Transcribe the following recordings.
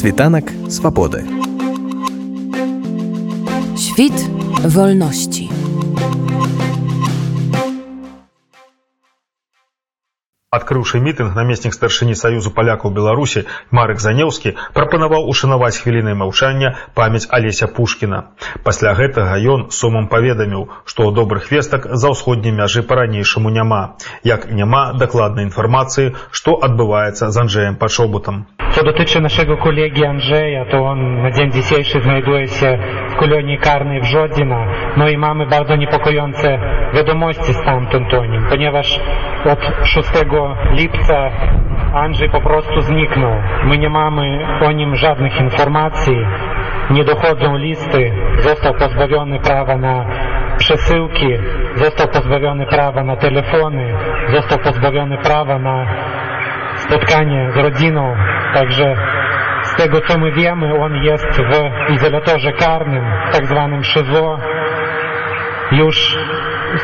Світанак свабоды. Świt wolności. Адкрыўшы мітынг намеснік старшыні саюзу палякаў беларусі марык занеўскі прапанаваў ушанаваць хвілінай маўчання памяць алеся пушкіна пасля гэтага ён сумам паведаміў што ў добрых вестак за ўсходняй мяжы па-ранейшаму няма як няма дакладнай інфармацыі што адбываецца з анджеем пачобутам Co dotyczy naszego kolegi Andrzeja, to on na dzień dzisiejszy znajduje się w kolonii karnej w Żodzina. No i mamy bardzo niepokojące wiadomości stamtąd o nim, ponieważ od 6 lipca Andrzej po prostu zniknął. My nie mamy o nim żadnych informacji, nie dochodzą listy, został pozbawiony prawa na przesyłki, został pozbawiony prawa na telefony, został pozbawiony prawa na spotkanie z rodziną, także z tego co my wiemy, on jest w izolatorze karnym, tak zwanym szyzo. Już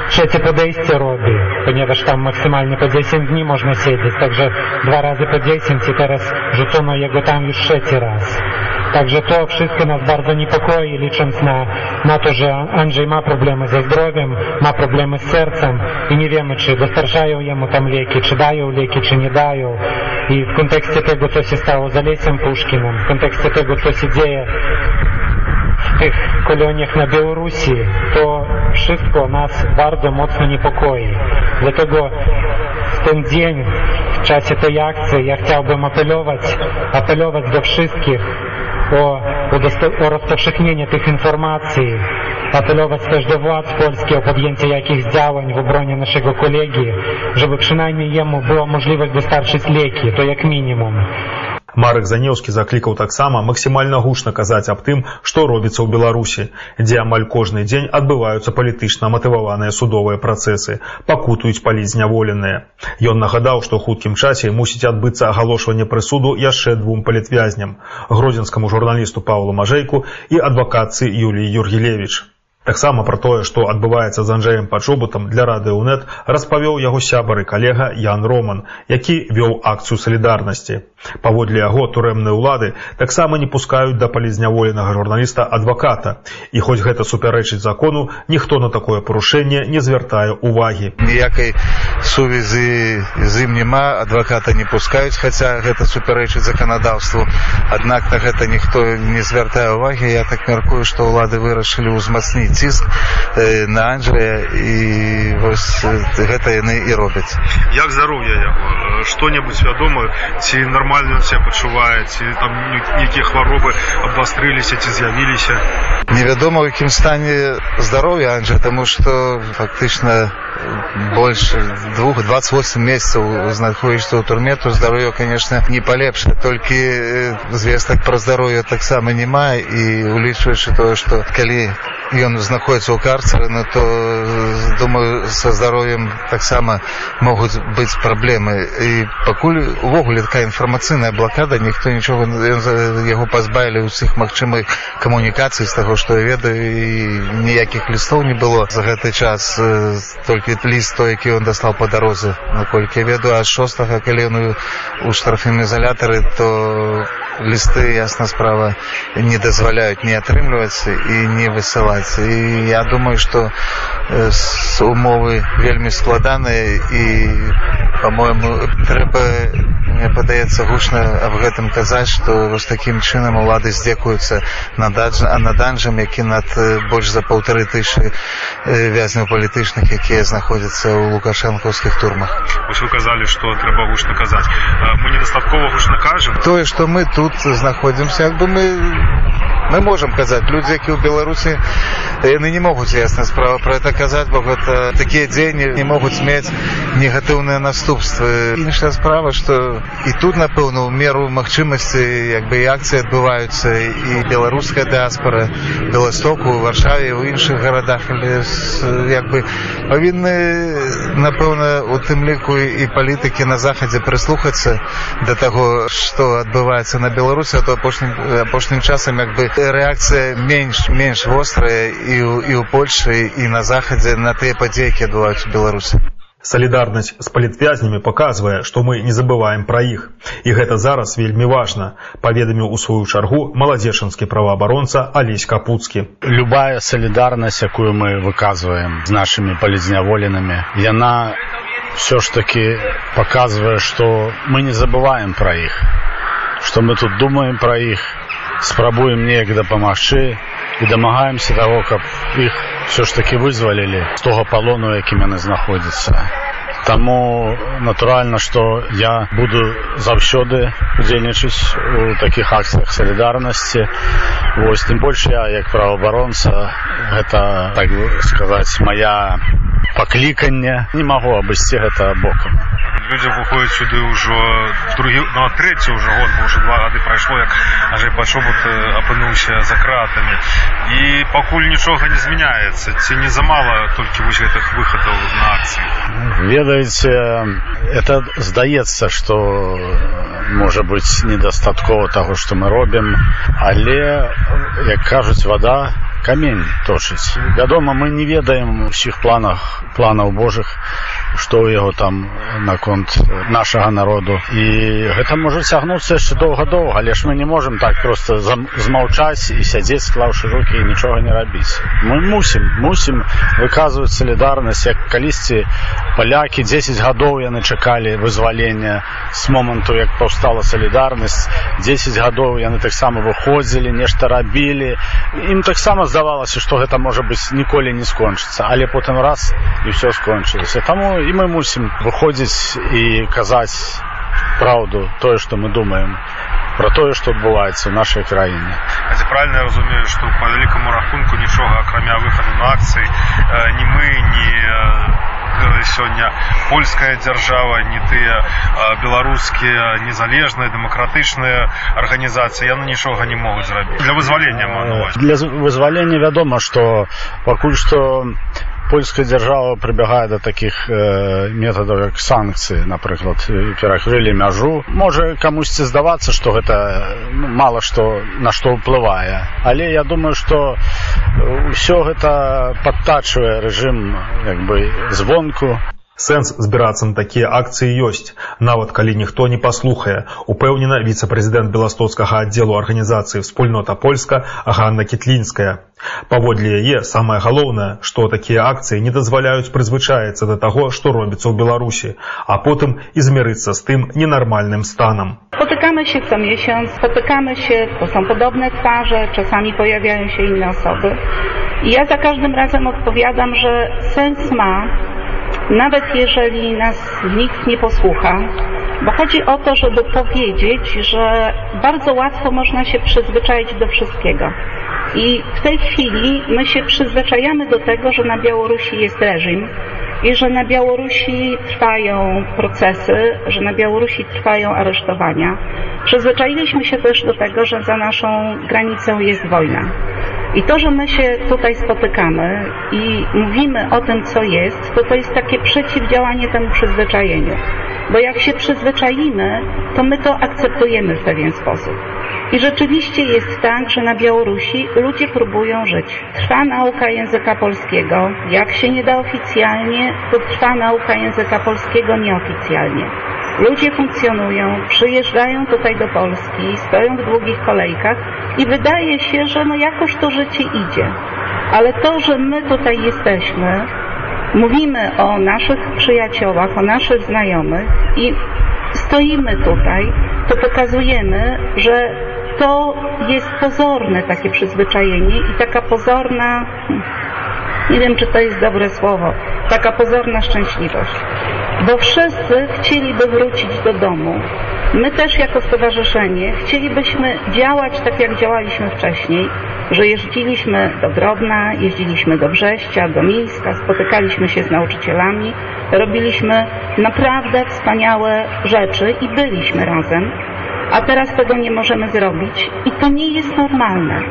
trzecie podejście robi, ponieważ tam maksymalnie po 10 dni można siedzieć, także dwa razy po 10 i teraz rzucono jego tam już trzeci raz. Także to wszystko nas bardzo niepokoi, licząc na, na to, że Andrzej ma problemy ze zdrowiem, ma problemy z sercem i nie wiemy, czy dostarczają jemu tam leki, czy dają leki, czy nie dają. I w kontekście tego, co się stało z Alesiem Puszkinem, w kontekście tego, co się dzieje w tych koloniach na Białorusi, to wszystko nas bardzo mocno niepokoi. Dlatego w ten dzień, w czasie tej akcji, ja chciałbym apelować, apelować do wszystkich o, o rozpowszechnienie tych informacji, apelować też do władz polskich o podjęcie jakichś działań w obronie naszego kolegi, żeby przynajmniej jemu była możliwość dostarczyć leki, to jak minimum. Марык Занеўскі заклікаў таксама максімальна гучна казаць аб тым, што робіцца ў Беларусі, дзе амаль кожны дзень адбываюцца палітычна матываваныя судовыя працэсы, пакутаюць палізняволеныя. Ён нагадаў, што ў хуткім часе мусіць адбыцца агалошванне прысуду яшчэ двум палітвязням: гродзенскаму журналісту Паўлу Мажэйку і адвакацыі Юліі Юргелевіч. Таксама пра тое, што адбываецца з Анджеем пачобутам для радыонет распавёў яго сябар і калега Ян Роман, які вёў акцыю салідарнасці. Паводле яго турэмныя ўлады таксама не пускаюць да палізняволенага журналіста адваката. І хоць гэта супярэчыць закону, ніхто на такое парушэнне не звяртае увагі. Ніякай сувязі з ім няма, адваката не пускаюць, хаця гэта супярэчыць заканадаўству. Аднак на гэта ніхто не звяртае увагі. Я так мяркую, што ўлады вырашылі ўзмацніць ціск на Анджея і вось гэта яны і робяць. Як здароўе яго што-небудзь вядома ці нармальна себя пачувае ці там нейкія хваробы абвастрыліся ці з'явіліся невядома у якім стане здароўя Анджа таму што фактычна больше двух 28 месяцаў знаходзішся ў турме то здароўе конечно не палепша толькі звестак пра здароўе таксама няма і улічваючы тое што калі ён знаходіцца ў карцеры ну то думаю са здароўем таксама могуць быць праблемы. І пакуль увогуле такая інфармацыйная блакада ніхто нічога яго пазбавілі ўсіх магчымых камунікацый з таго што я ведаю і ніякіх лістоў не было за гэты час толькі ліст той які ён дастаў па дарозе. Наколькі ведаю ад шостага калі ён у штрафным ізалятары то лісты ясна справа не дазваляюць не атрымліваць і не высылаць і я думаю што умовы вельмі складаныя і по-моему трэба мне падаецца гучна аб гэтым казаць што вось такім чынам улады здзекуюцца над над анжам які над больш за паўтары тысячы вязняў палітычных якія знаходзяцца ў лукашэнкаўскіх турмах. Вось вы казалі што трэба гучна казаць. Мы недастаткова гучна кажам. Тое што мы тут знаходзімся як бы мы мы можам казаць. Людзі які ў беларусі яны не могуць ясна справа пра это казаць бо гэта такія дзеянні не могуць мець негатыўныя наступствы. Іншая справа што і тут напэўна ў меру магчымасці як бы і акцыі адбываюцца і беларуская дыаспора беластоку варшаве у іншых гарадах як бы павінны напэўна у тым ліку і палітыкі на захадзе прыслухацца да таго што адбываецца на беларусі а то апошнім апошнім часам як бы рэакцыя менш менш вострая і і ў польльшы і на захадзе на тыя падзеі які адбываюць у беларусі Салідарнасць з палітвязнямі паказвае, што мы не забываем пра іх. І гэта зараз вельмі важна, паведаміў у сваю чаргу маладзечанскі праваабаронца Алесь Капуцкі. Любая салідарнасць, якую мы выказваем з нашымі палізняволенымі, яна все ж таки показывая, что мы не забываем про их, что мы тут думаем про их, спрабуем неяк дапамагчы і дамагаемся того, каб іх все ж таки вызвалілі з того палону, якім яны знаходзяцца. Таму натуральна, што я буду заўсёды удзельнічаць у такіх акцыях салідарнасці. Вось тым больш я як праваабаронца гэта так сказаць моя пакліканне не магу абысці гэта бокам людзі выходзяць сюды ўжо другі ну, трэці ўжо год бо ўжо два гады прайшло як ажай пачобут апынуўся за кратамі і пакуль нічога не змяняецца ці не замала толькі вось гэтых выхадаў на акцыі ведаеце это здаецца што можа быць недастаткова таго што мы робім але як кажуць вода камень точыць вядома мы не ведаем усіх планах планаў божых што ў яго там наконт нашага народу. І гэта можа цягнуцца яшчэ доўга-доўга але ж мы не можемм так просто змаўчаць і сядзець склаўшы рукі і нічога не рабіць. Мы мусім мусім выказваць салідарнасць як калісьці палякі. 10 гадоў яны чакалі вызвалення з моманту як паўстала салідарнасць. 10 гадоў яны таксама выходзілі нешта рабілі. Ім таксама здавалася што гэта можа быць ніколі не скончыцца. Але потым раз і все скончылася. Таму і мы мусім выходзіць і казаць праўду тое што мы думаем про тое што адбываецца ў нашай краіне. Правильно разумею што по вялікаму рахунку нічога акрамя выхаду на акцыі не мы не сёння польская дзяржава не тыя беларускія незалежныя дэмакратычныя арганізацыі яны нічога не могуць зрабіць. Для вызвалення для вызвалення вядома што пакуль што польская дзяржава прыбягае да такіх э, метадаў як санкцыі напрыклад перакрылі мяжу. Можа камусьці здавацца што гэта ну, мала што на што ўплывае. Але я думаю што ўсё гэта падтачвае рэжым як бы звонку Сэнс збірацца на такія акцыі ёсць, нават калі ніхто не паслухае, упэўнена віцэ-прэзідэнт беластоцкага аддзелу арганізацыі вспольнота польска Ганна Кітлінская. Паводле яе самае галоўнае, што такія акцыі не дазваляюць прызвычаецца да таго, што робіцца ў Беларусі, а потым і змірыцца з тым ненармальным станам. Spotykamy się co miesiąc, spotykamy się, to są podobne twarze, czasami pojawiają się inne osoby. I ja za każdym razem odpowiadam, że sens ma nawet jeżeli nas nikt nie posłucha, bo chodzi o to, żeby powiedzieć, że bardzo łatwo można się przyzwyczaić do wszystkiego. I w tej chwili my się przyzwyczajamy do tego, że na Białorusi jest reżim i że na Białorusi trwają procesy, że na Białorusi trwają aresztowania. Przyzwyczailiśmy się też do tego, że za naszą granicą jest wojna. I to, że my się tutaj spotykamy i mówimy o tym, co jest, to to jest takie przeciwdziałanie temu przyzwyczajeniu. Bo jak się przyzwyczaimy, to my to akceptujemy w pewien sposób. I rzeczywiście jest tak, że na Białorusi ludzie próbują żyć. Trwa nauka języka polskiego. Jak się nie da oficjalnie, to trwa nauka języka polskiego nieoficjalnie. Ludzie funkcjonują, przyjeżdżają tutaj do Polski, stoją w długich kolejkach i wydaje się, że no jakoś to życie idzie. Ale to, że my tutaj jesteśmy, mówimy o naszych przyjaciołach, o naszych znajomych i stoimy tutaj, to pokazujemy, że to jest pozorne takie przyzwyczajenie i taka pozorna, nie wiem czy to jest dobre słowo, taka pozorna szczęśliwość. Bo wszyscy chcieliby wrócić do domu. My też jako stowarzyszenie chcielibyśmy działać tak jak działaliśmy wcześniej, że jeździliśmy do Grodna, jeździliśmy do Brześcia, do Mińska, spotykaliśmy się z nauczycielami, robiliśmy naprawdę wspaniałe rzeczy i byliśmy razem, a teraz tego nie możemy zrobić i to nie jest normalne.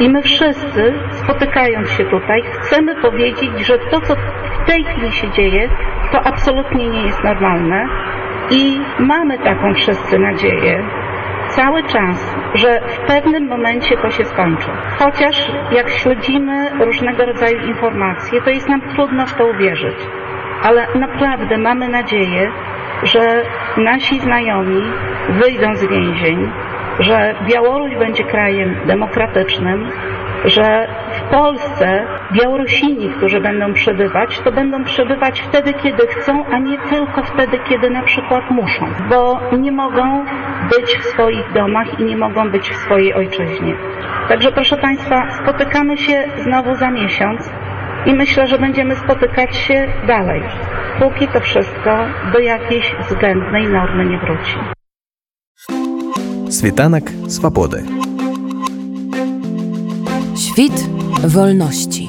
I my wszyscy, spotykając się tutaj, chcemy powiedzieć, że to, co w tej chwili się dzieje, to absolutnie nie jest normalne i mamy taką wszyscy nadzieję, cały czas, że w pewnym momencie to się skończy. Chociaż jak śledzimy różnego rodzaju informacje, to jest nam trudno w to uwierzyć. ale naprawdę mamy nadzieję, że nasi znajomi wyjdą z więzień, że Białoruś będzie krajem demokratycznym, że w Polsce Białorusini, którzy będą przebywać, to będą przebywać wtedy, kiedy chcą, a nie tylko wtedy, kiedy na przykład muszą, bo nie mogą być w swoich domach i nie mogą być w swojej ojczyźnie. Także proszę Państwa, spotykamy się znowu za miesiąc i myślę, że będziemy spotykać się dalej, póki to wszystko do jakiejś względnej normy nie wróci. Світанак свабоды. Świt wolności.